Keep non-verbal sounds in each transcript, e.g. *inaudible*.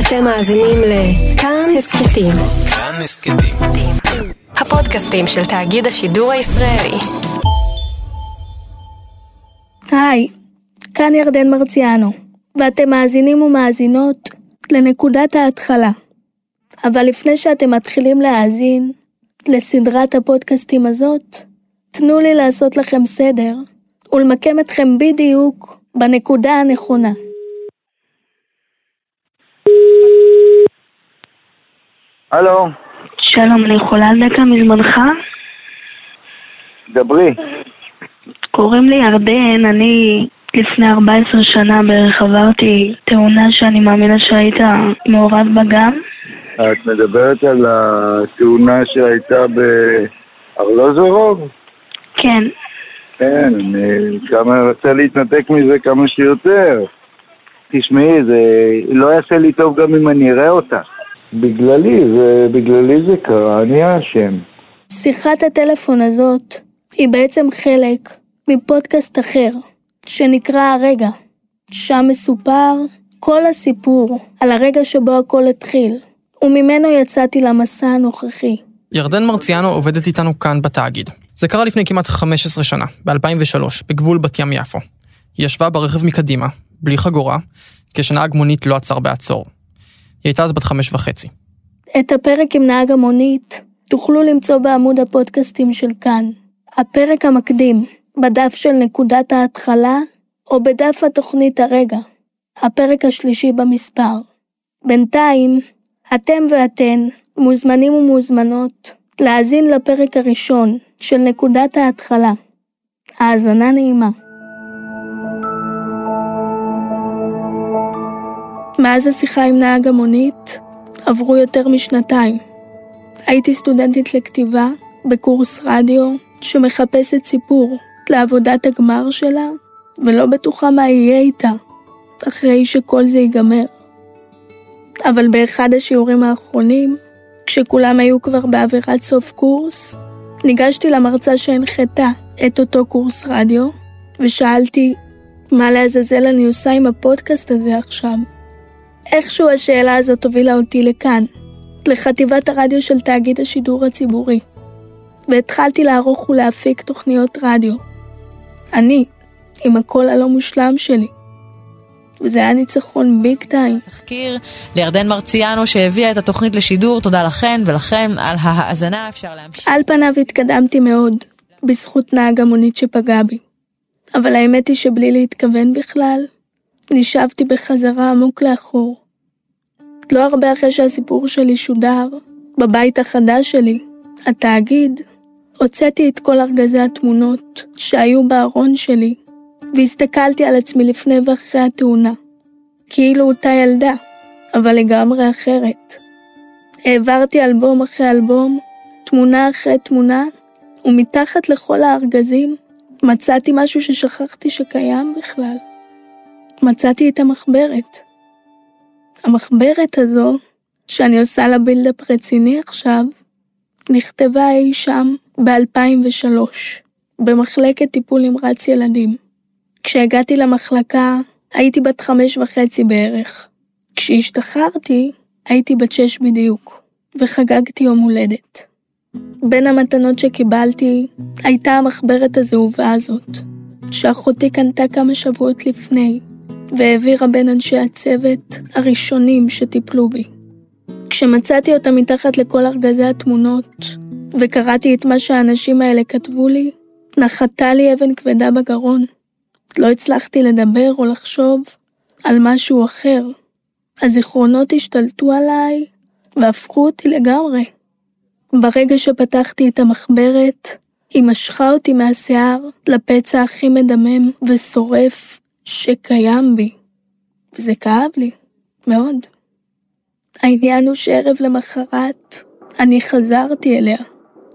אתם מאזינים לכאן הסכתים. כאן הסכתים. הפודקאסטים של תאגיד השידור הישראלי. היי, כאן ירדן מרציאנו, ואתם מאזינים ומאזינות לנקודת ההתחלה. אבל לפני שאתם מתחילים להאזין לסדרת הפודקאסטים הזאת, תנו לי לעשות לכם סדר ולמקם אתכם בדיוק בנקודה הנכונה. הלו, שלום, אני יכולה דקה מזמנך? דברי. קוראים לי ירדן, אני לפני 14 שנה בערך עברתי תאונה שאני מאמינה שהיית מעורב בה גם. את מדברת על התאונה שהייתה בארלוזורוב? כן, כן, אני כמה רוצה להתנתק מזה כמה שיותר. תשמעי, זה לא יעשה לי טוב גם אם אני אראה אותה. בגללי, זה, בגללי זה קרה, אני האשם. שיחת הטלפון הזאת היא בעצם חלק מפודקאסט אחר, שנקרא הרגע. שם מסופר כל הסיפור על הרגע שבו הכל התחיל, וממנו יצאתי למסע הנוכחי. ירדן מרציאנו עובדת איתנו כאן בתאגיד. זה קרה לפני כמעט 15 שנה, ב-2003, בגבול בת ים יפו. היא ישבה ברכב מקדימה, בלי חגורה, כשנהג מונית לא עצר בעצור. היא הייתה אז בת חמש וחצי. את הפרק עם נהג המונית תוכלו למצוא בעמוד הפודקאסטים של כאן. הפרק המקדים, בדף של נקודת ההתחלה, או בדף התוכנית הרגע, הפרק השלישי במספר. בינתיים, אתם ואתן מוזמנים ומוזמנות להאזין לפרק הראשון של נקודת ההתחלה. האזנה נעימה. מאז השיחה עם נהג המונית עברו יותר משנתיים. הייתי סטודנטית לכתיבה בקורס רדיו שמחפשת סיפור לעבודת הגמר שלה, ולא בטוחה מה יהיה איתה אחרי שכל זה ייגמר. אבל באחד השיעורים האחרונים, כשכולם היו כבר באווירת סוף קורס, ניגשתי למרצה שהנחתה את אותו קורס רדיו, ושאלתי, מה לעזאזל אני עושה עם הפודקאסט הזה עכשיו? איכשהו השאלה הזאת הובילה אותי לכאן, לחטיבת הרדיו של תאגיד השידור הציבורי, והתחלתי לערוך ולהפיק תוכניות רדיו. אני, עם הקול הלא מושלם שלי. וזה היה ניצחון ביג טיים. תחקיר לירדן מרציאנו שהביאה את התוכנית לשידור, תודה לכן ולכם על ההאזנה, אפשר להמשיך. על פניו התקדמתי מאוד, בזכות נהג המונית שפגע בי. אבל האמת היא שבלי להתכוון בכלל, נשאבתי בחזרה עמוק לאחור. לא הרבה אחרי שהסיפור שלי שודר, בבית החדש שלי, התאגיד, הוצאתי את כל ארגזי התמונות שהיו בארון שלי, והסתכלתי על עצמי לפני ואחרי התאונה. כאילו אותה ילדה, אבל לגמרי אחרת. העברתי אלבום אחרי אלבום, תמונה אחרי תמונה, ומתחת לכל הארגזים מצאתי משהו ששכחתי שקיים בכלל. מצאתי את המחברת. המחברת הזו, שאני עושה לה בילדאפ רציני עכשיו, נכתבה אי שם ב-2003, במחלקת טיפול נמרץ ילדים. כשהגעתי למחלקה, הייתי בת חמש וחצי בערך. כשהשתחררתי, הייתי בת שש בדיוק, וחגגתי יום הולדת. בין המתנות שקיבלתי, הייתה המחברת הזהובה הזאת, שאחותי קנתה כמה שבועות לפני, והעבירה בין אנשי הצוות הראשונים שטיפלו בי. כשמצאתי אותה מתחת לכל ארגזי התמונות, וקראתי את מה שהאנשים האלה כתבו לי, נחתה לי אבן כבדה בגרון. לא הצלחתי לדבר או לחשוב על משהו אחר. הזיכרונות השתלטו עליי והפכו אותי לגמרי. ברגע שפתחתי את המחברת, היא משכה אותי מהשיער לפצע הכי מדמם ושורף שקיים בי. וזה כאב לי, מאוד. העניין הוא שערב למחרת אני חזרתי אליה,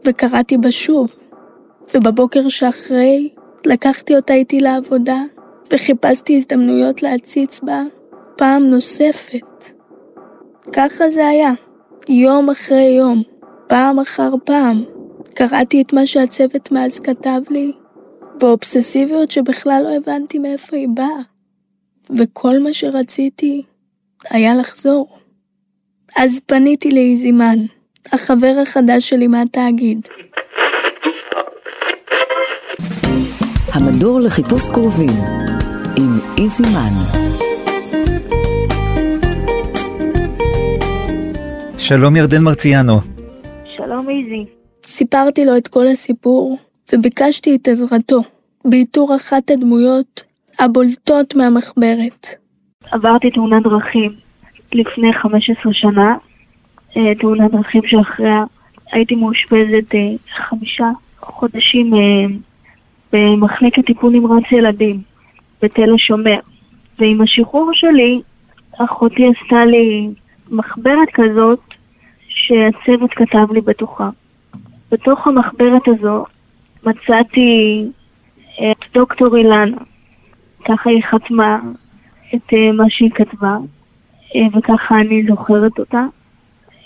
וקראתי בה שוב, ובבוקר שאחרי לקחתי אותה איתי לעבודה, וחיפשתי הזדמנויות להציץ בה פעם נוספת. ככה זה היה, יום אחרי יום, פעם אחר פעם. קראתי את מה שהצוות מאז כתב לי, באובססיביות שבכלל לא הבנתי מאיפה היא באה. וכל מה שרציתי היה לחזור, אז פניתי לאיזימן, החבר החדש שלי מהתאגיד. המדור לחיפוש קרובים עם איזי מן. שלום ירדן מרציאנו. שלום איזי. סיפרתי לו את כל הסיפור, וביקשתי את עזרתו באיתור אחת הדמויות הבולטות מהמחברת. עברתי תאונת דרכים לפני 15 שנה, אה, תאונת דרכים שאחריה הייתי מאושפזת אה, חמישה חודשים אה, במחלקת טיפול נמרץ ילדים בתל השומר. ועם השחרור שלי, אחותי עשתה לי מחברת כזאת שהצוות כתב לי בתוכה. בתוך המחברת הזו מצאתי את דוקטור אילנה, ככה היא חתמה את אה, מה שהיא כתבה, אה, וככה אני זוכרת אותה.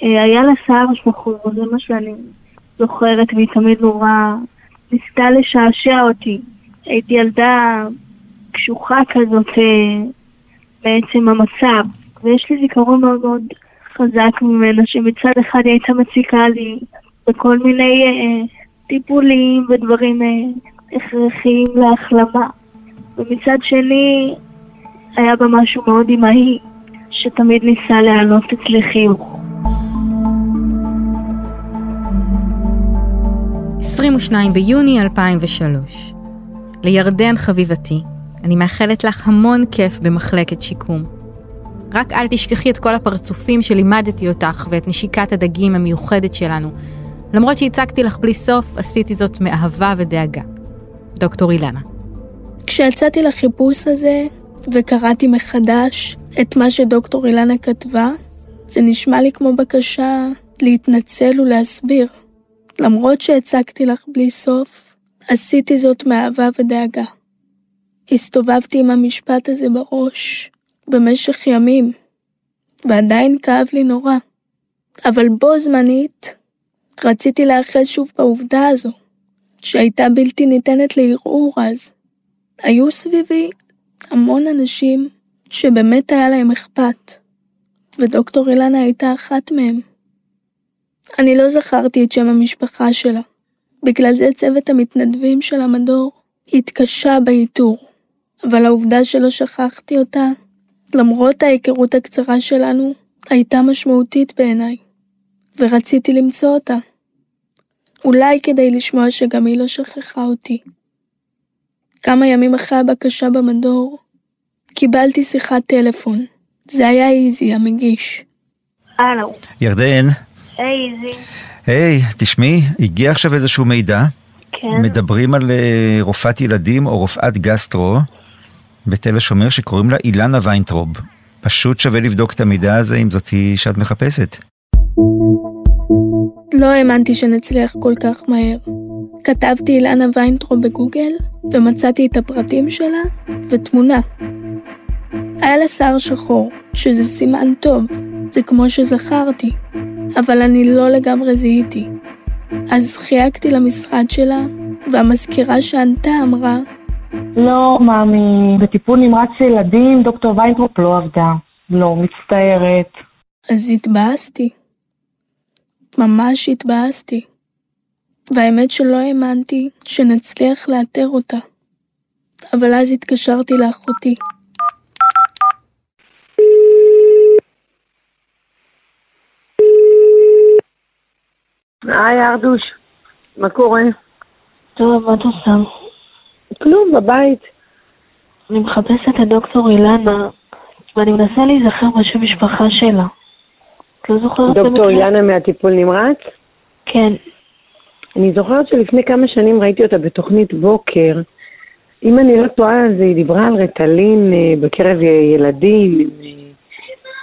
אה, היה לה שיער שחור, זה מה שאני זוכרת, והיא תמיד נורא ניסתה לשעשע אותי. הייתי ילדה קשוחה כזאת בעצם המצב, ויש לי זיכרון מאוד מאוד חזק ממנה, שמצד אחד היא הייתה מציקה לי בכל מיני אה, טיפולים ודברים אה, הכרחיים להחלמה, ומצד שני היה בה משהו מאוד אמהי, שתמיד ניסה להעלות אצלי חיוך. 22 ביוני 2003. לירדן חביבתי, אני מאחלת לך המון כיף במחלקת שיקום. רק אל תשכחי את כל הפרצופים שלימדתי אותך ואת נשיקת הדגים המיוחדת שלנו. למרות שהצגתי לך בלי סוף, עשיתי זאת מאהבה ודאגה. דוקטור אילנה. כשיצאתי לחיפוש הזה וקראתי מחדש את מה שדוקטור אילנה כתבה, זה נשמע לי כמו בקשה להתנצל ולהסביר. למרות שהצגתי לך בלי סוף, עשיתי זאת מאהבה ודאגה. הסתובבתי עם המשפט הזה בראש במשך ימים, ועדיין כאב לי נורא. אבל בו זמנית רציתי להיאחז שוב בעובדה הזו, שהייתה בלתי ניתנת לערעור אז. היו סביבי המון אנשים שבאמת היה להם אכפת, ודוקטור אילנה הייתה אחת מהם. אני לא זכרתי את שם המשפחה שלה, בגלל זה צוות המתנדבים של המדור התקשה באיתור, אבל העובדה שלא שכחתי אותה, למרות ההיכרות הקצרה שלנו, הייתה משמעותית בעיניי, ורציתי למצוא אותה. אולי כדי לשמוע שגם היא לא שכחה אותי. כמה ימים אחרי הבקשה במדור, קיבלתי שיחת טלפון. זה היה איזי, המגיש. הלו. ירדן. היי איזי. היי, תשמעי, הגיע עכשיו איזשהו מידע. כן. מדברים על uh, רופאת ילדים או רופאת גסטרו בתל השומר שקוראים לה אילנה ויינטרוב. פשוט שווה לבדוק את המידע הזה אם זאת היא שאת מחפשת. לא האמנתי שנצליח כל כך מהר. כתבתי אילנה ויינטרוב בגוגל, ומצאתי את הפרטים שלה ותמונה. היה לה שיער שחור, שזה סימן טוב, זה כמו שזכרתי, אבל אני לא לגמרי זיהיתי. אז חייגתי למשרד שלה, והמזכירה שענתה אמרה, לא, מאמי, בטיפול נמרץ ילדים דוקטור ויינטרופ לא עבדה. לא, מצטערת. אז התבאסתי. ממש התבאסתי. והאמת שלא האמנתי שנצליח לאתר אותה. אבל אז התקשרתי לאחותי. היי ארדוש, מה קורה? טוב, מה את עושה? כלום, בבית. אני מחפשת את דוקטור אילנה, ואני מנסה להיזכר בשם משפחה שלה. את לא זוכרת? דוקטור אילנה מהטיפול נמרץ? כן. אני זוכרת שלפני כמה שנים ראיתי אותה בתוכנית בוקר. אם אני לא טועה, אז היא דיברה על רטלין אה, בקרב ילדים, עם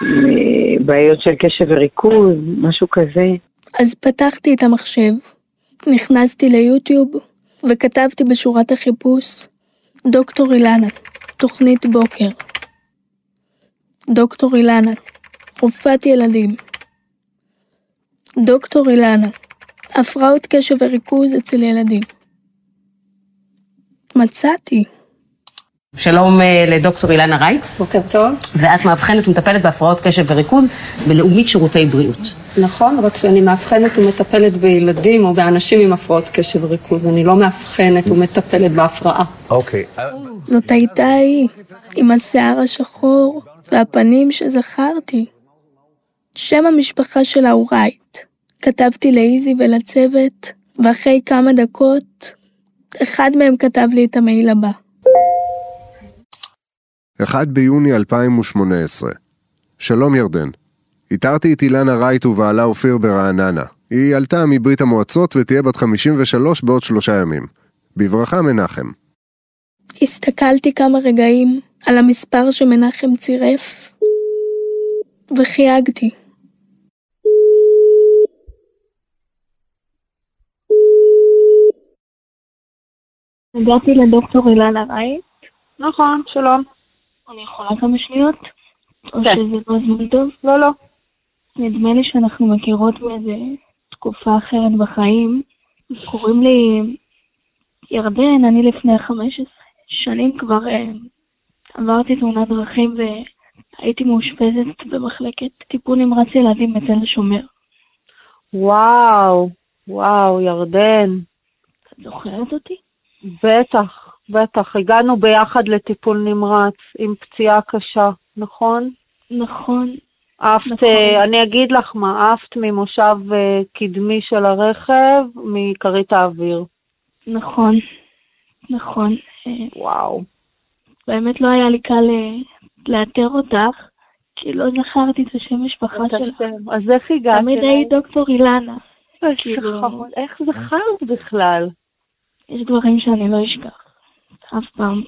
אה, בעיות של קשב וריכוז, משהו כזה. אז פתחתי את המחשב, נכנסתי ליוטיוב וכתבתי בשורת החיפוש דוקטור אילנה, תוכנית בוקר. דוקטור אילנה, רופאת ילדים. דוקטור אילנה, הפרעות קשב וריכוז אצל ילדים. מצאתי. שלום אה, לדוקטור אילנה רייט. בוקר טוב. ואת מאבחנת ומטפלת בהפרעות קשב וריכוז בלאומית שירותי בריאות. נכון, רק שאני מאבחנת ומטפלת בילדים או באנשים עם הפרעות קשב וריכוז. אני לא מאבחנת ומטפלת בהפרעה. אוקיי. זאת הייתה היא, עם השיער השחור והפנים שזכרתי. שם המשפחה שלה הוא רייט. כתבתי לאיזי ולצוות, ואחרי כמה דקות, אחד מהם כתב לי את המייל הבא. 1 ביוני 2018 שלום ירדן, איתרתי את אילנה רייט ובעלה אופיר ברעננה. היא עלתה מברית המועצות ותהיה בת 53 בעוד שלושה ימים. בברכה מנחם. הסתכלתי כמה רגעים על המספר שמנחם צירף, וחייגתי. הגעתי לדוקטור אילנה רייט. נכון, שלום. אני יכולה כמה שניות? או כן. שזה לא זמן טוב? לא, לא. נדמה לי שאנחנו מכירות מאיזה תקופה אחרת בחיים. קוראים לי ירדן, אני לפני 15 שנים כבר אה, עברתי תאונת דרכים והייתי מאושפזת במחלקת טיפול נמרץ ילדים בתל השומר. וואו, וואו, ירדן. את זוכרת אותי? בטח, בטח. הגענו ביחד לטיפול נמרץ עם פציעה קשה, נכון? נכון. עפת, נכון. אה, אני אגיד לך מה, עפת ממושב אה, קדמי של הרכב, מכרית האוויר. נכון, נכון. אה, וואו. באמת לא היה לי קל לאתר אותך, כי לא זכרתי את השם משפחה שלך. אז איך הגעת תמיד? היית דוקטור אילנה. כאילו-. איך זכרת בכלל? יש דברים שאני לא אשכח. אף פעם.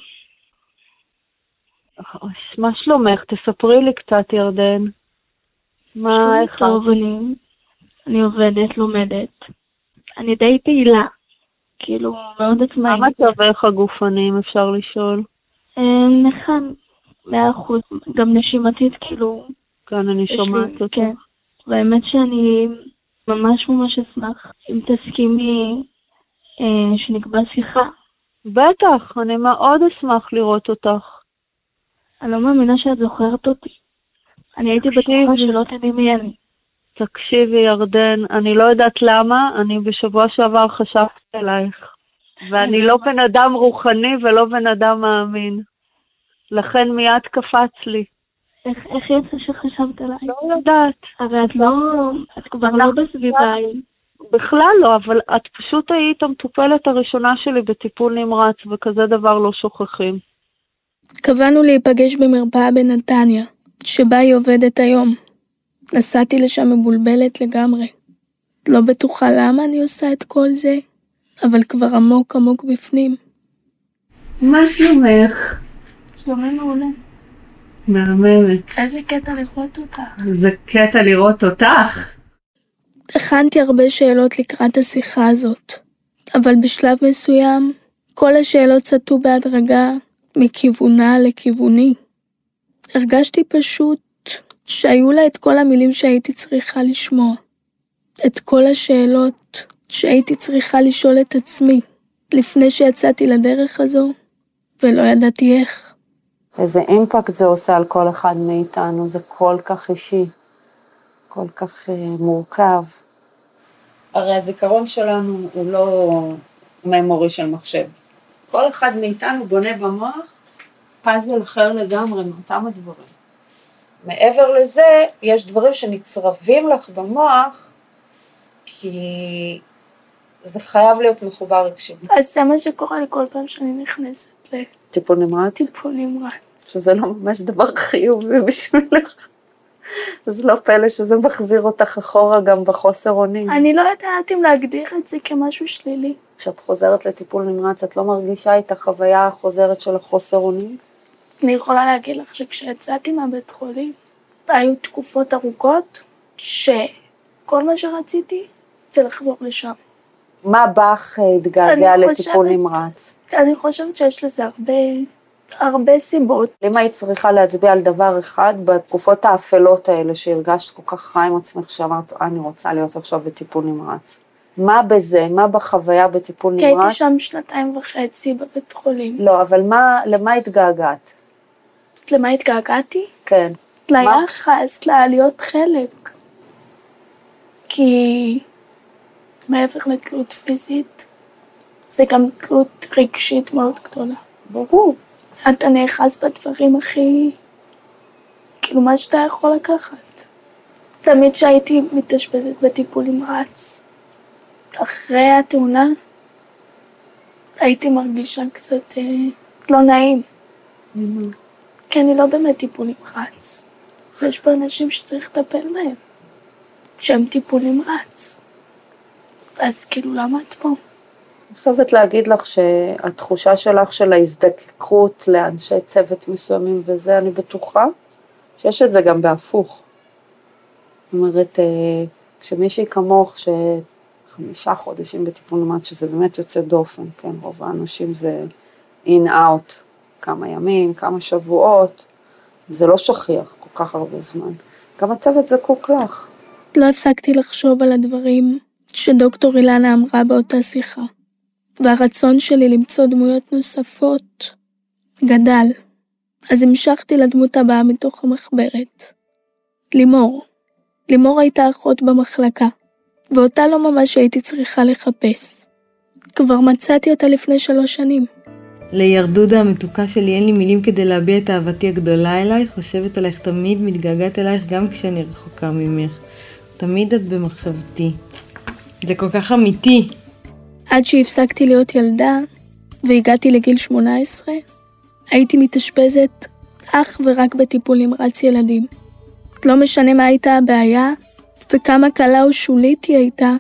מה שלומך? תספרי לי קצת, ירדן. מה, איך... טוב, אני, אני עובדת, לומדת. אני די פעילה. כאילו, מאוד מה עצמאית. מצבך הגופני, אם אפשר לשאול? אה, נכן, מאה אחוז. גם נשימתית, כאילו, כאן אני שומעת אותך. כן. והאמת שאני ממש ממש אשמח אם תסכימי שנקבע שיחה. בטח, אני מאוד אשמח לראות אותך. אני לא מאמינה שאת זוכרת אותי. אני הייתי בטוחה שלא תדעי מי אני. תקשיבי, ירדן, אני לא יודעת למה, אני בשבוע שעבר חשבתי אלייך. ואני לא בן אדם רוחני ולא בן אדם מאמין. לכן מיד קפץ לי. איך, איך יצא שחשבת עליי? לא יודעת. הרי את לא, את כבר לא בסביבה. בכלל לא, אבל את פשוט היית המטופלת הראשונה שלי בטיפול נמרץ, וכזה דבר לא שוכחים. קבענו להיפגש במרפאה בנתניה, שבה היא עובדת היום. נסעתי לשם מבולבלת לגמרי. לא בטוחה למה אני עושה את כל זה, אבל כבר עמוק עמוק בפנים. מה שלומך? שלומי מעולה. מהממת. איזה קטע לראות אותך. זה קטע לראות אותך. הכנתי הרבה שאלות לקראת השיחה הזאת, אבל בשלב מסוים כל השאלות סטו בהדרגה מכיוונה לכיווני. הרגשתי פשוט שהיו לה את כל המילים שהייתי צריכה לשמוע. את כל השאלות שהייתי צריכה לשאול את עצמי לפני שיצאתי לדרך הזו, ולא ידעתי איך. איזה אימפקט זה עושה על כל אחד מאיתנו, זה כל כך אישי, כל כך אה, מורכב. הרי הזיכרון שלנו הוא לא ממורי של מחשב. כל אחד מאיתנו בונה במוח פאזל אחר לגמרי מאותם הדברים. מעבר לזה, יש דברים שנצרבים לך במוח, כי זה חייב להיות מחובר רגשית. אז זה מה שקורה לי כל פעם שאני נכנסת טיפול נמרץ? לטיפול נמרץ. שזה לא ממש דבר חיובי בשבילך. אז לא פלא שזה מחזיר אותך אחורה גם בחוסר אונים. אני לא יודעת אם להגדיר את זה כמשהו שלילי. כשאת חוזרת לטיפול נמרץ, את לא מרגישה את החוויה החוזרת של החוסר אונים? אני יכולה להגיד לך שכשיצאתי מהבית חולים, היו תקופות ארוכות שכל מה שרציתי זה לחזור לשם. מה בך אה, התגעגע לטיפול חושבת- נמרץ? אני חושבת שיש לזה הרבה, הרבה סיבות. אם היית צריכה להצביע על דבר אחד בתקופות האפלות האלה שהרגשת כל כך רע עם עצמך, שאמרת, "אה, אני רוצה להיות עכשיו בטיפול נמרץ. מה בזה, מה בחוויה בטיפול כי נמרץ? הייתי שם שנתיים וחצי בבית חולים. לא, אבל מה, למה התגעגעת? למה התגעגעתי? כן. ליחס, ללהיות חלק. כי מעבר לתלות פיזית, זה גם תלות רגשית מאוד גדולה. ברור. אתה נאחז בדברים הכי... כאילו, מה שאתה יכול לקחת. תמיד כשהייתי מתאשפזת בטיפול נמרץ, אחרי התאונה, הייתי מרגישה קצת אה, לא נעים. כי אני לא באמת טיפול נמרץ. ויש פה אנשים שצריך לטפל בהם, שהם טיפול נמרץ. אז כאילו, למה את פה? אני חייבת להגיד לך שהתחושה שלך של ההזדקקות לאנשי צוות מסוימים וזה, אני בטוחה שיש את זה גם בהפוך. זאת אומרת, אה, כשמישהי כמוך, שחמישה חודשים בטיפול נמרץ, שזה באמת יוצא דופן, כן, רוב האנשים זה אין-אאוט, כמה ימים, כמה שבועות, זה לא שכיח כל כך הרבה זמן. גם הצוות זקוק לך. לא הפסקתי לחשוב על הדברים שדוקטור אילנה אמרה באותה שיחה, והרצון שלי למצוא דמויות נוספות גדל. אז המשכתי לדמות הבאה מתוך המחברת. לימור. לימור הייתה אחות במחלקה, ואותה לא ממש הייתי צריכה לחפש. כבר מצאתי אותה לפני שלוש שנים. לירדודה המתוקה שלי אין לי מילים כדי להביע את אהבתי הגדולה אלייך, חושבת עלייך תמיד, מתגעגעת אלייך גם כשאני רחוקה ממך. תמיד את במחשבתי. זה כל כך אמיתי. עד שהפסקתי להיות ילדה והגעתי לגיל 18, הייתי מתאשפזת אך ורק בטיפול נמרץ ילדים. לא משנה מה הייתה הבעיה וכמה קלה או שולית היא הייתה,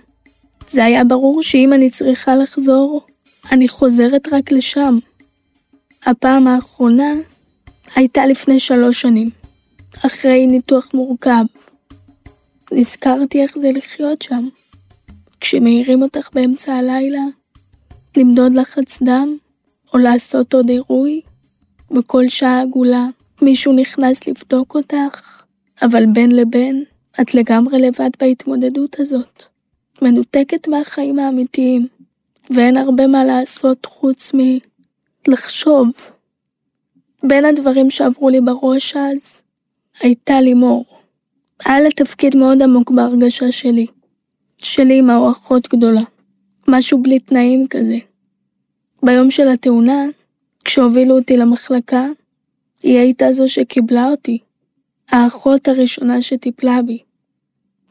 זה היה ברור שאם אני צריכה לחזור, אני חוזרת רק לשם. הפעם האחרונה הייתה לפני שלוש שנים, אחרי ניתוח מורכב. נזכרתי איך זה לחיות שם. כשמעירים אותך באמצע הלילה, למדוד לחץ דם, או לעשות עוד עירוי, בכל שעה עגולה מישהו נכנס לבדוק אותך, אבל בין לבין את לגמרי לבד בהתמודדות הזאת. מנותקת מהחיים האמיתיים, ואין הרבה מה לעשות חוץ מלחשוב. בין הדברים שעברו לי בראש אז, הייתה לימור. היה לה תפקיד מאוד עמוק בהרגשה שלי. שלי אמא או אחות גדולה. משהו בלי תנאים כזה. ביום של התאונה, כשהובילו אותי למחלקה, היא הייתה זו שקיבלה אותי. האחות הראשונה שטיפלה בי.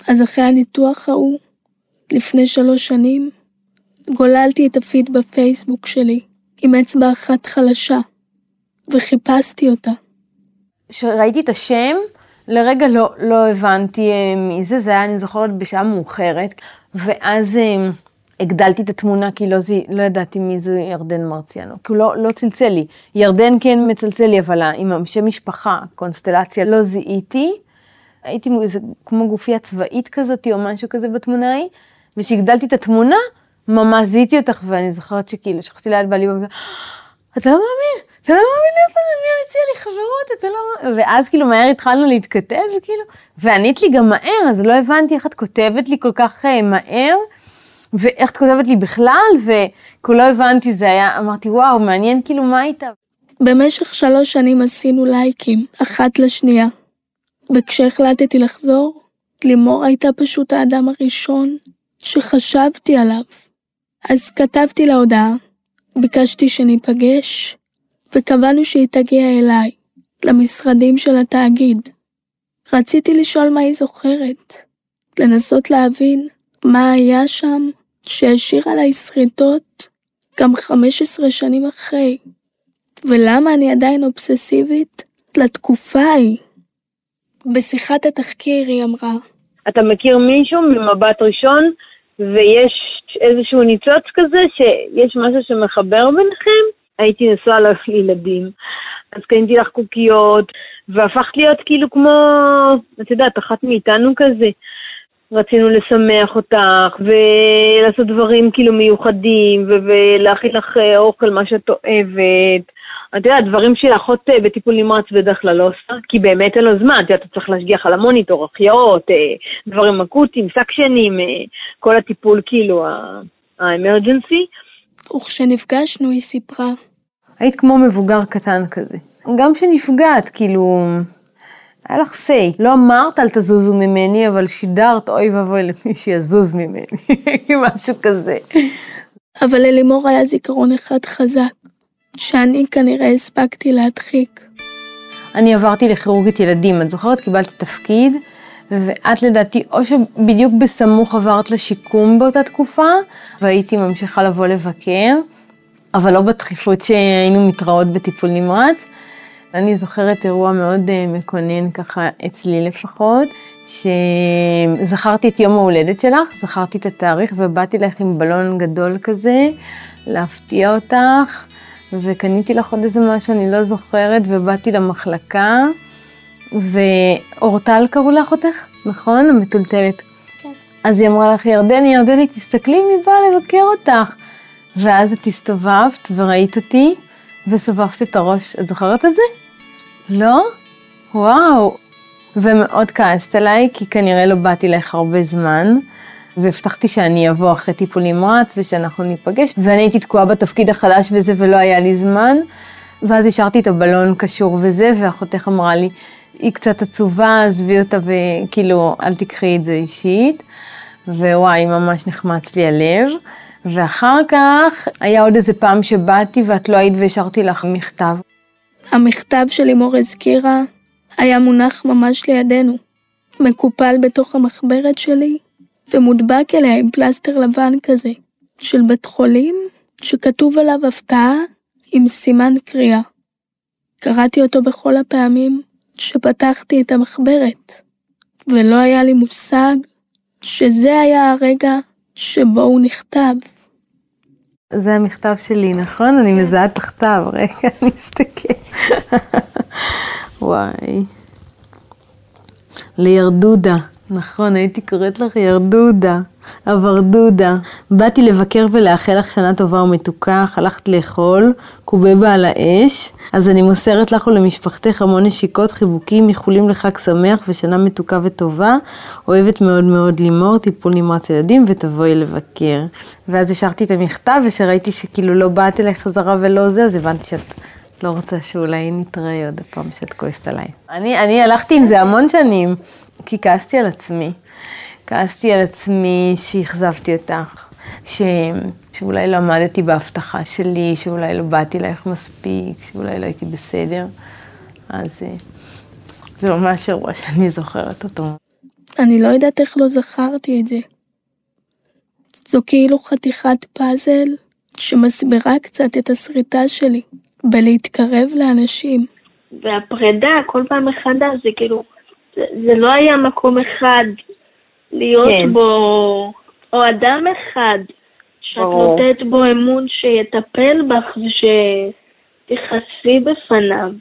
אז אחרי הניתוח ההוא, לפני שלוש שנים, גוללתי את הפיד בפייסבוק שלי עם אצבע אחת חלשה, וחיפשתי אותה. כשראיתי את השם, לרגע לא, לא הבנתי אה, מי זה, זה היה, אני זוכרת, בשעה מאוחרת, ואז אה, הגדלתי את התמונה כי לא, זי, לא ידעתי מי זו ירדן מרציאנו, כי הוא לא, לא צלצל לי. ירדן כן מצלצל לי, אבל עם השם משפחה, קונסטלציה, לא זיהיתי. הייתי איזה, כמו גופייה צבאית כזאת, או משהו כזה בתמונה ההיא, וכשהגדלתי את התמונה, ממש זיהיתי אותך, ואני זוכרת שכאילו, שכבתי ליד בעלי, ואומרת, אתה לא מאמין, אתה לא מאמין איפה זה, מי הציע לי חברות, אתה לא ואז כאילו מהר התחלנו להתכתב, כאילו, וענית לי גם מהר, אז לא הבנתי איך את כותבת לי כל כך uh, מהר, ואיך את כותבת לי בכלל, וכאילו לא הבנתי, זה היה, אמרתי, וואו, מעניין כאילו מה הייתה. במשך שלוש שנים עשינו לייקים, אחת לשנייה. וכשהחלטתי לחזור, לימור הייתה פשוט האדם הראשון שחשבתי עליו. אז כתבתי לה הודעה, ביקשתי שניפגש, וקבענו שהיא תגיע אליי, למשרדים של התאגיד. רציתי לשאול מה היא זוכרת, לנסות להבין מה היה שם שהשאיר עליי שריטות גם 15 שנים אחרי, ולמה אני עדיין אובססיבית לתקופה ההיא. בשיחת התחקיר היא אמרה, אתה מכיר מישהו ממבט ראשון, ויש איזשהו ניצוץ כזה, שיש משהו שמחבר ביניכם? הייתי נשואה לילדים, אז קניתי לך קוקיות, והפכת להיות כאילו כמו, את יודעת, אחת מאיתנו כזה. רצינו לשמח אותך, ולעשות דברים כאילו מיוחדים, ולהכין לך אוכל, מה שאת אוהבת. אתה יודע, דברים שלאחות אה, בטיפול נמרץ בדרך כלל לא עושה, כי באמת אין לו זמן, אתה יודע, אתה צריך להשגיח על המוניטור, החייאות, אה, דברים אקוטיים, סקשנים, אה, כל הטיפול כאילו האמרג'נסי. וכשנפגשנו היא סיפרה. היית כמו מבוגר קטן כזה. גם כשנפגעת, כאילו, היה לך say. לא אמרת אל תזוזו ממני, אבל שידרת אוי ואבוי למי שיזוז ממני, *laughs* משהו כזה. אבל ללימור היה זיכרון אחד חזק, שאני כנראה הספקתי להדחיק. אני עברתי לכירורגית ילדים, את זוכרת? קיבלתי תפקיד, ואת לדעתי, או שבדיוק בסמוך עברת לשיקום באותה תקופה, והייתי ממשיכה לבוא לבקר, אבל לא בדחיפות שהיינו מתראות בטיפול נמרץ. אני זוכרת אירוע מאוד אה, מקונן ככה, אצלי לפחות, שזכרתי את יום ההולדת שלך, זכרתי את התאריך ובאתי לך עם בלון גדול כזה, להפתיע אותך, וקניתי לך עוד איזה משהו, אני לא זוכרת, ובאתי למחלקה, ואורטל קראו לאחותך, נכון? המטולטלת. כן. אז היא אמרה לך, ירדני, ירדני, תסתכלי מי בא לבקר אותך. ואז את הסתובבת וראית אותי, וסובבת את הראש. את זוכרת את זה? לא? וואו. ומאוד כעסת עליי, כי כנראה לא באתי לך הרבה זמן, והבטחתי שאני אבוא אחרי טיפול נמרץ ושאנחנו ניפגש, ואני הייתי תקועה בתפקיד החדש וזה ולא היה לי זמן, ואז השארתי את הבלון קשור וזה, ואחותך אמרה לי, היא קצת עצובה, עזבי אותה וכאילו, אל תקחי את זה אישית. ווואי, ממש נחמץ לי הלב. ואחר כך היה עוד איזה פעם שבאתי ואת לא היית והשארתי לך מכתב. המכתב שלימור הזכירה היה מונח ממש לידינו, מקופל בתוך המחברת שלי, ומודבק אליה עם פלסטר לבן כזה, של בית חולים, שכתוב עליו הפתעה עם סימן קריאה. קראתי אותו בכל הפעמים שפתחתי את המחברת, ולא היה לי מושג שזה היה הרגע שבו הוא נכתב. זה המכתב שלי, נכון? אני מזהה תחתיו, רגע, אני אסתכל. וואי. לירדודה, נכון, הייתי קוראת לך ירדודה, אברדודה. באתי לבקר ולאחל לך שנה טובה ומתוקה, הלכת לאכול, קובבה על האש, אז אני מוסרת לך ולמשפחתך המון נשיקות, חיבוקים, איחולים לחג שמח ושנה מתוקה וטובה. אוהבת מאוד מאוד לימור, טיפול נמרץ ילדים, ותבואי לבקר. ואז השארתי את המכתב, וכשראיתי שכאילו לא באת אליי חזרה ולא זה, אז הבנתי שאת לא רוצה שאולי נתראה עוד פעם שאת כועסת עליי. אני, אני הלכתי עם זה המון שנים, כי כעסתי על עצמי. כעסתי על עצמי שאכזבתי אותך, ש... שאולי לא עמדתי בהבטחה שלי, שאולי לא באתי אלייך מספיק, שאולי לא הייתי בסדר. אז אה, זה ממש אירוע שאני זוכרת אותו. אני לא יודעת איך לא זכרתי את זה. זו כאילו חתיכת פאזל שמסבירה קצת את הסריטה שלי. בלהתקרב לאנשים. והפרידה כל פעם מחדש, זה כאילו, זה, זה לא היה מקום אחד להיות כן. בו, או אדם אחד שאת או... נותנת בו אמון שיטפל בך ושתכעסי בפניו.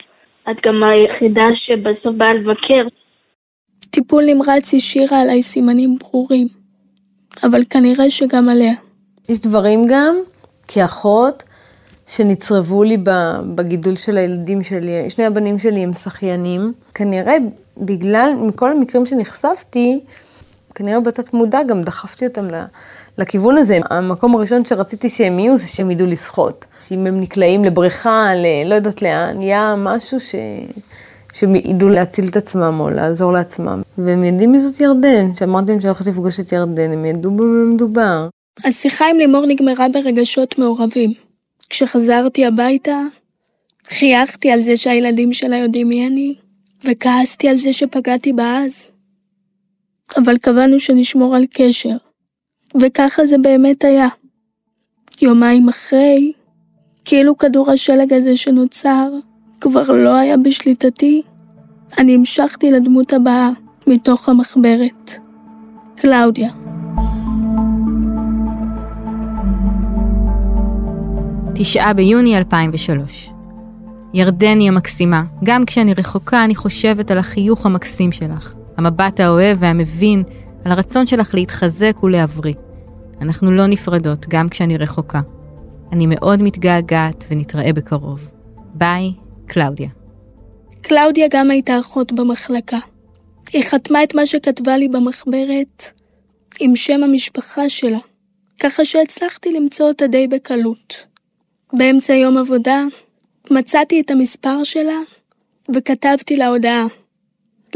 את גם היחידה שבסוף באה לבקר. טיפול נמרץ השאירה עליי סימנים ברורים, אבל כנראה שגם עליה. יש דברים גם, כאחות, שנצרבו לי בגידול של הילדים שלי. שני הבנים שלי הם שחיינים. כנראה בגלל, מכל המקרים שנחשפתי, כנראה בתת מודע גם דחפתי אותם לכיוון הזה. המקום הראשון שרציתי שהם יהיו זה שהם ידעו לשחות. שאם הם נקלעים לבריכה, ל... לא יודעת לאן, יהיה משהו ש... שהם ידעו להציל את עצמם או לעזור לעצמם. והם יודעים מי זאת ירדן, שאמרתי להם שאני הולכת לפגוש את ירדן, הם ידעו במה מדובר. השיחה עם לימור נגמרה ברגשות מעורבים. כשחזרתי הביתה, חייכתי על זה שהילדים שלה יודעים מי אני, וכעסתי על זה שפגעתי בה אז. אבל קבענו שנשמור על קשר, וככה זה באמת היה. יומיים אחרי, כאילו כדור השלג הזה שנוצר כבר לא היה בשליטתי, אני המשכתי לדמות הבאה מתוך המחברת. קלאודיה. תשעה ביוני 2003. ירדני המקסימה, גם כשאני רחוקה אני חושבת על החיוך המקסים שלך, המבט האוהב והמבין, על הרצון שלך להתחזק ולהבריא. אנחנו לא נפרדות, גם כשאני רחוקה. אני מאוד מתגעגעת ונתראה בקרוב. ביי. קלאודיה. קלאודיה גם הייתה אחות במחלקה. היא חתמה את מה שכתבה לי במחברת עם שם המשפחה שלה, ככה שהצלחתי למצוא אותה די בקלות. באמצע יום עבודה מצאתי את המספר שלה וכתבתי לה הודעה.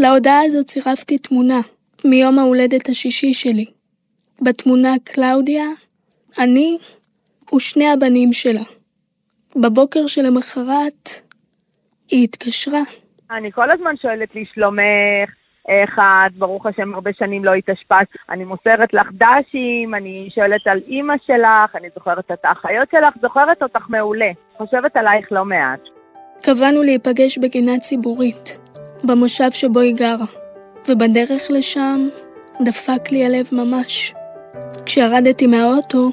להודעה הזאת צירפתי תמונה מיום ההולדת השישי שלי. בתמונה קלאודיה, אני ושני הבנים שלה. בבוקר שלמחרת היא התקשרה. אני כל הזמן שואלת לי שלומך, איך את, ברוך השם הרבה שנים לא התאשפזת, אני מוסרת לך דשים, אני שואלת על אימא שלך, אני זוכרת את האחיות שלך, זוכרת אותך מעולה, חושבת עלייך לא מעט. קבענו להיפגש בגינה ציבורית, במושב שבו היא גרה, ובדרך לשם דפק לי הלב ממש. כשירדתי מהאוטו,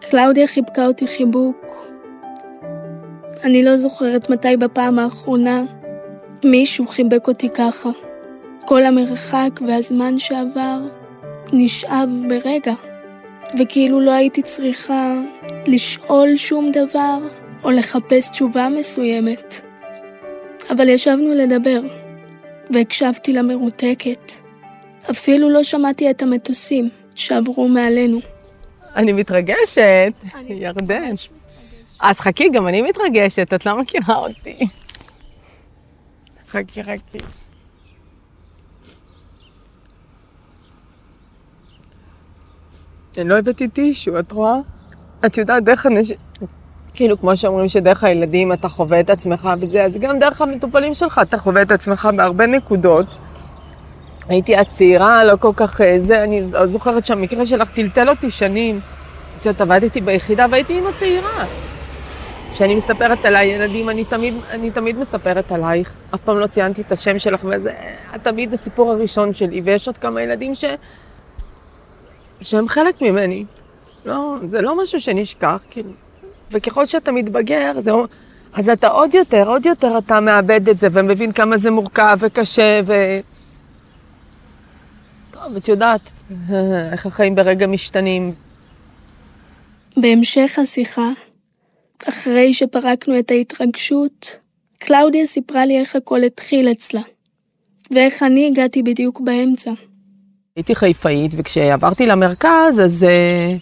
קלאודיה חיבקה אותי חיבוק. אני לא זוכרת מתי בפעם האחרונה מישהו חיבק אותי ככה. כל המרחק והזמן שעבר נשאב ברגע, וכאילו לא הייתי צריכה לשאול שום דבר או לחפש תשובה מסוימת. אבל ישבנו לדבר, והקשבתי לה מרותקת. אפילו לא שמעתי את המטוסים שעברו מעלינו. אני מתרגשת, ירדן. אז חכי, גם אני מתרגשת, את לא מכירה אותי. חכי, חכי. אני לא הבאתי טישו, את רואה? את יודעת, דרך אנשים... כאילו, כמו שאומרים שדרך הילדים אתה חווה את עצמך וזה, אז גם דרך המטופלים שלך אתה חווה את עצמך בהרבה נקודות. הייתי אז צעירה, לא כל כך אה, זה, אני זוכרת שהמקרה שלך טלטל אותי שנים. את יודעת, עבדתי ביחידה והייתי אימא צעירה. כשאני מספרת על הילדים, אני תמיד, אני תמיד מספרת עלייך. אף פעם לא ציינתי את השם שלך, וזה תמיד הסיפור הראשון שלי. ויש עוד כמה ילדים ש... שהם חלק ממני. לא, זה לא משהו שנשכח, כאילו. וככל שאתה מתבגר, זה... אז אתה עוד יותר, עוד יותר אתה מאבד את זה, ומבין כמה זה מורכב וקשה, ו... טוב, את יודעת *laughs* איך החיים ברגע משתנים. בהמשך השיחה, אחרי שפרקנו את ההתרגשות, קלאודיה סיפרה לי איך הכל התחיל אצלה, ואיך אני הגעתי בדיוק באמצע. הייתי חיפאית, וכשעברתי למרכז, אז, אה,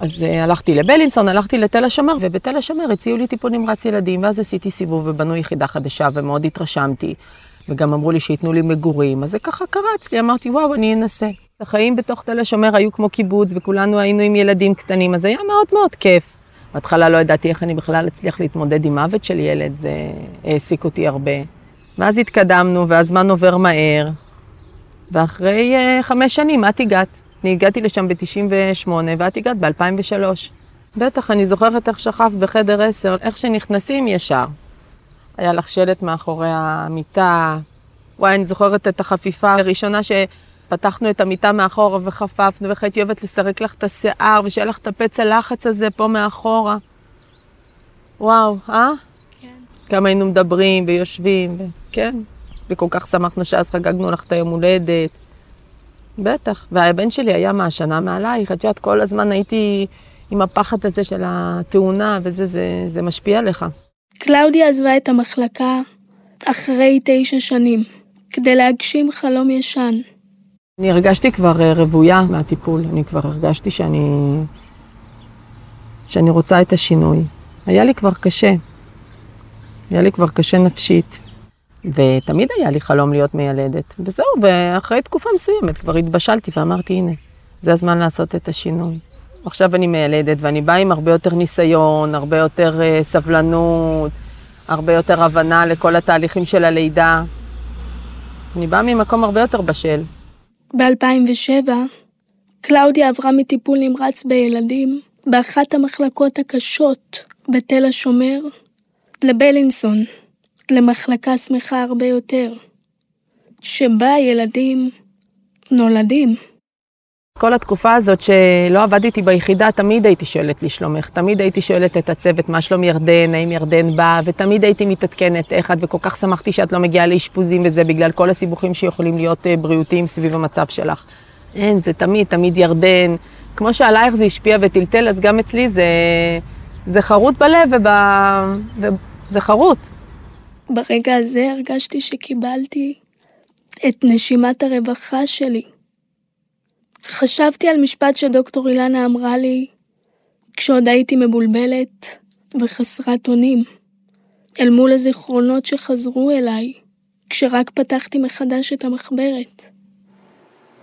אז אה, הלכתי לבלינסון, הלכתי לתל השומר, ובתל השומר הציעו לי טיפול נמרץ ילדים, ואז עשיתי סיבוב ובנו יחידה חדשה, ומאוד התרשמתי. וגם אמרו לי שייתנו לי מגורים, אז זה ככה קרץ לי, אמרתי, וואו, אני אנסה. החיים בתוך תל השומר היו כמו קיבוץ, וכולנו היינו עם ילדים קטנים, אז היה מאוד מאוד כיף. בהתחלה לא ידעתי איך אני בכלל אצליח להתמודד עם מוות של ילד, זה העסיק אותי הרבה. ואז התקדמנו, והזמן עובר מהר, ואחרי uh, חמש שנים את הגעת. אני הגעתי לשם ב-98 ואת הגעת ב-2003. בטח, אני זוכרת איך שכבת בחדר 10, איך שנכנסים ישר. היה לך שלט מאחורי המיטה. וואי, אני זוכרת את החפיפה הראשונה שפתחנו את המיטה מאחורה וחפפנו, ואיך הייתי אוהבת לסרק לך את השיער, ושיהיה לך את הפצע לחץ הזה פה מאחורה. וואו, אה? כן. כמה היינו מדברים ויושבים, ו... כן. וכל כך שמחנו שאז חגגנו לך את היום הולדת. בטח. והבן שלי היה מהשנה מעלייך, את יודעת, כל הזמן הייתי עם הפחד הזה של התאונה, וזה זה, זה משפיע עליך. קלאודיה עזבה את המחלקה אחרי תשע שנים, כדי להגשים חלום ישן. אני הרגשתי כבר אה, רוויה מהטיפול, אני כבר הרגשתי שאני... שאני רוצה את השינוי. היה לי כבר קשה. היה לי כבר קשה נפשית. ותמיד היה לי חלום להיות מיילדת. וזהו, ואחרי תקופה מסוימת כבר התבשלתי ואמרתי, הנה, זה הזמן לעשות את השינוי. עכשיו אני מיילדת ואני באה עם הרבה יותר ניסיון, הרבה יותר uh, סבלנות, הרבה יותר הבנה לכל התהליכים של הלידה. אני באה ממקום הרבה יותר בשל. ב-2007, קלאודיה עברה מטיפול נמרץ בילדים באחת המחלקות הקשות בתל השומר לבלינסון, למחלקה שמחה הרבה יותר, שבה ילדים נולדים. כל התקופה הזאת שלא עבדתי ביחידה, תמיד הייתי שואלת לשלומך, תמיד הייתי שואלת את הצוות, מה שלום ירדן, האם ירדן בא, ותמיד הייתי מתעדכנת איך את, וכל כך שמחתי שאת לא מגיעה לאשפוזים וזה, בגלל כל הסיבוכים שיכולים להיות אה, בריאותיים סביב המצב שלך. אין, זה תמיד, תמיד ירדן. כמו שעלייך זה השפיע וטלטל, אז גם אצלי זה, זה חרוט בלב וב, זה חרוט. ברגע הזה הרגשתי שקיבלתי את נשימת הרווחה שלי. חשבתי על משפט שדוקטור אילנה אמרה לי כשעוד הייתי מבולבלת וחסרת אונים, אל מול הזיכרונות שחזרו אליי כשרק פתחתי מחדש את המחברת.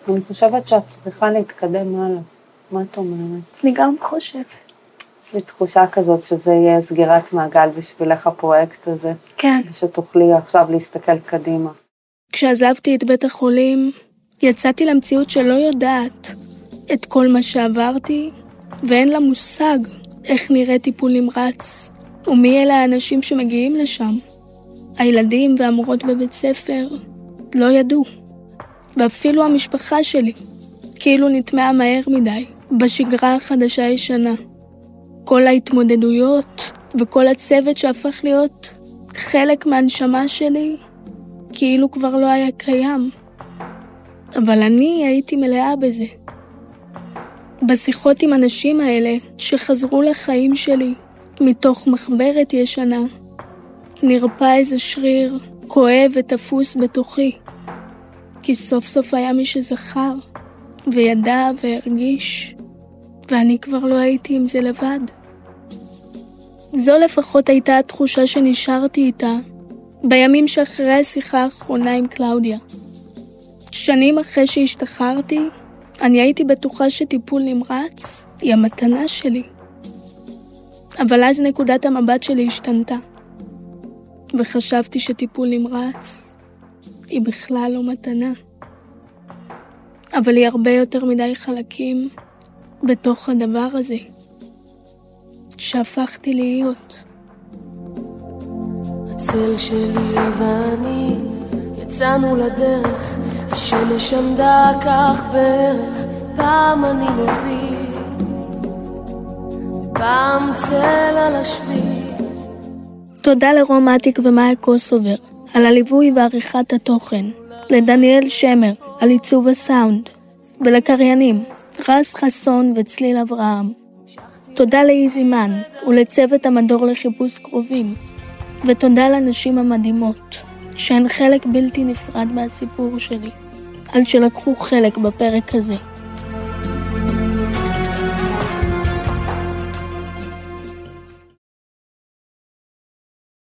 אני חושבת שאת צריכה להתקדם הלאה. מה את אומרת? אני גם חושבת. יש לי תחושה כזאת שזה יהיה סגירת מעגל בשבילך הפרויקט הזה. כן. ושתוכלי עכשיו להסתכל קדימה. כשעזבתי את בית החולים, יצאתי למציאות שלא יודעת את כל מה שעברתי, ואין לה מושג איך נראה טיפול נמרץ, ומי אלה האנשים שמגיעים לשם. הילדים והמורות בבית ספר לא ידעו, ואפילו המשפחה שלי, כאילו נטמעה מהר מדי, בשגרה החדשה-ישנה. כל ההתמודדויות וכל הצוות שהפך להיות חלק מהנשמה שלי, כאילו כבר לא היה קיים. אבל אני הייתי מלאה בזה. בשיחות עם הנשים האלה, שחזרו לחיים שלי מתוך מחברת ישנה, נרפא איזה שריר כואב ותפוס בתוכי. כי סוף סוף היה מי שזכר, וידע והרגיש, ואני כבר לא הייתי עם זה לבד. זו לפחות הייתה התחושה שנשארתי איתה בימים שאחרי השיחה האחרונה עם קלאודיה. שנים אחרי שהשתחררתי, אני הייתי בטוחה שטיפול נמרץ היא המתנה שלי. אבל אז נקודת המבט שלי השתנתה, וחשבתי שטיפול נמרץ היא בכלל לא מתנה. אבל היא הרבה יותר מדי חלקים בתוך הדבר הזה, שהפכתי להיות. הצל שלי ואני יצאנו לדרך, השמש עמדה כך בערך, פעם אני מוביל, ופעם צל על השביל. תודה לרומטיק ומאיה קוסובר על הליווי ועריכת התוכן, לדניאל שמר על עיצוב הסאונד, ולקריינים רז חסון וצליל אברהם. תודה לאיזי מן ולצוות המדור לחיפוש קרובים, ותודה לנשים המדהימות, שהן חלק בלתי נפרד מהסיפור שלי, על שלקחו חלק בפרק הזה.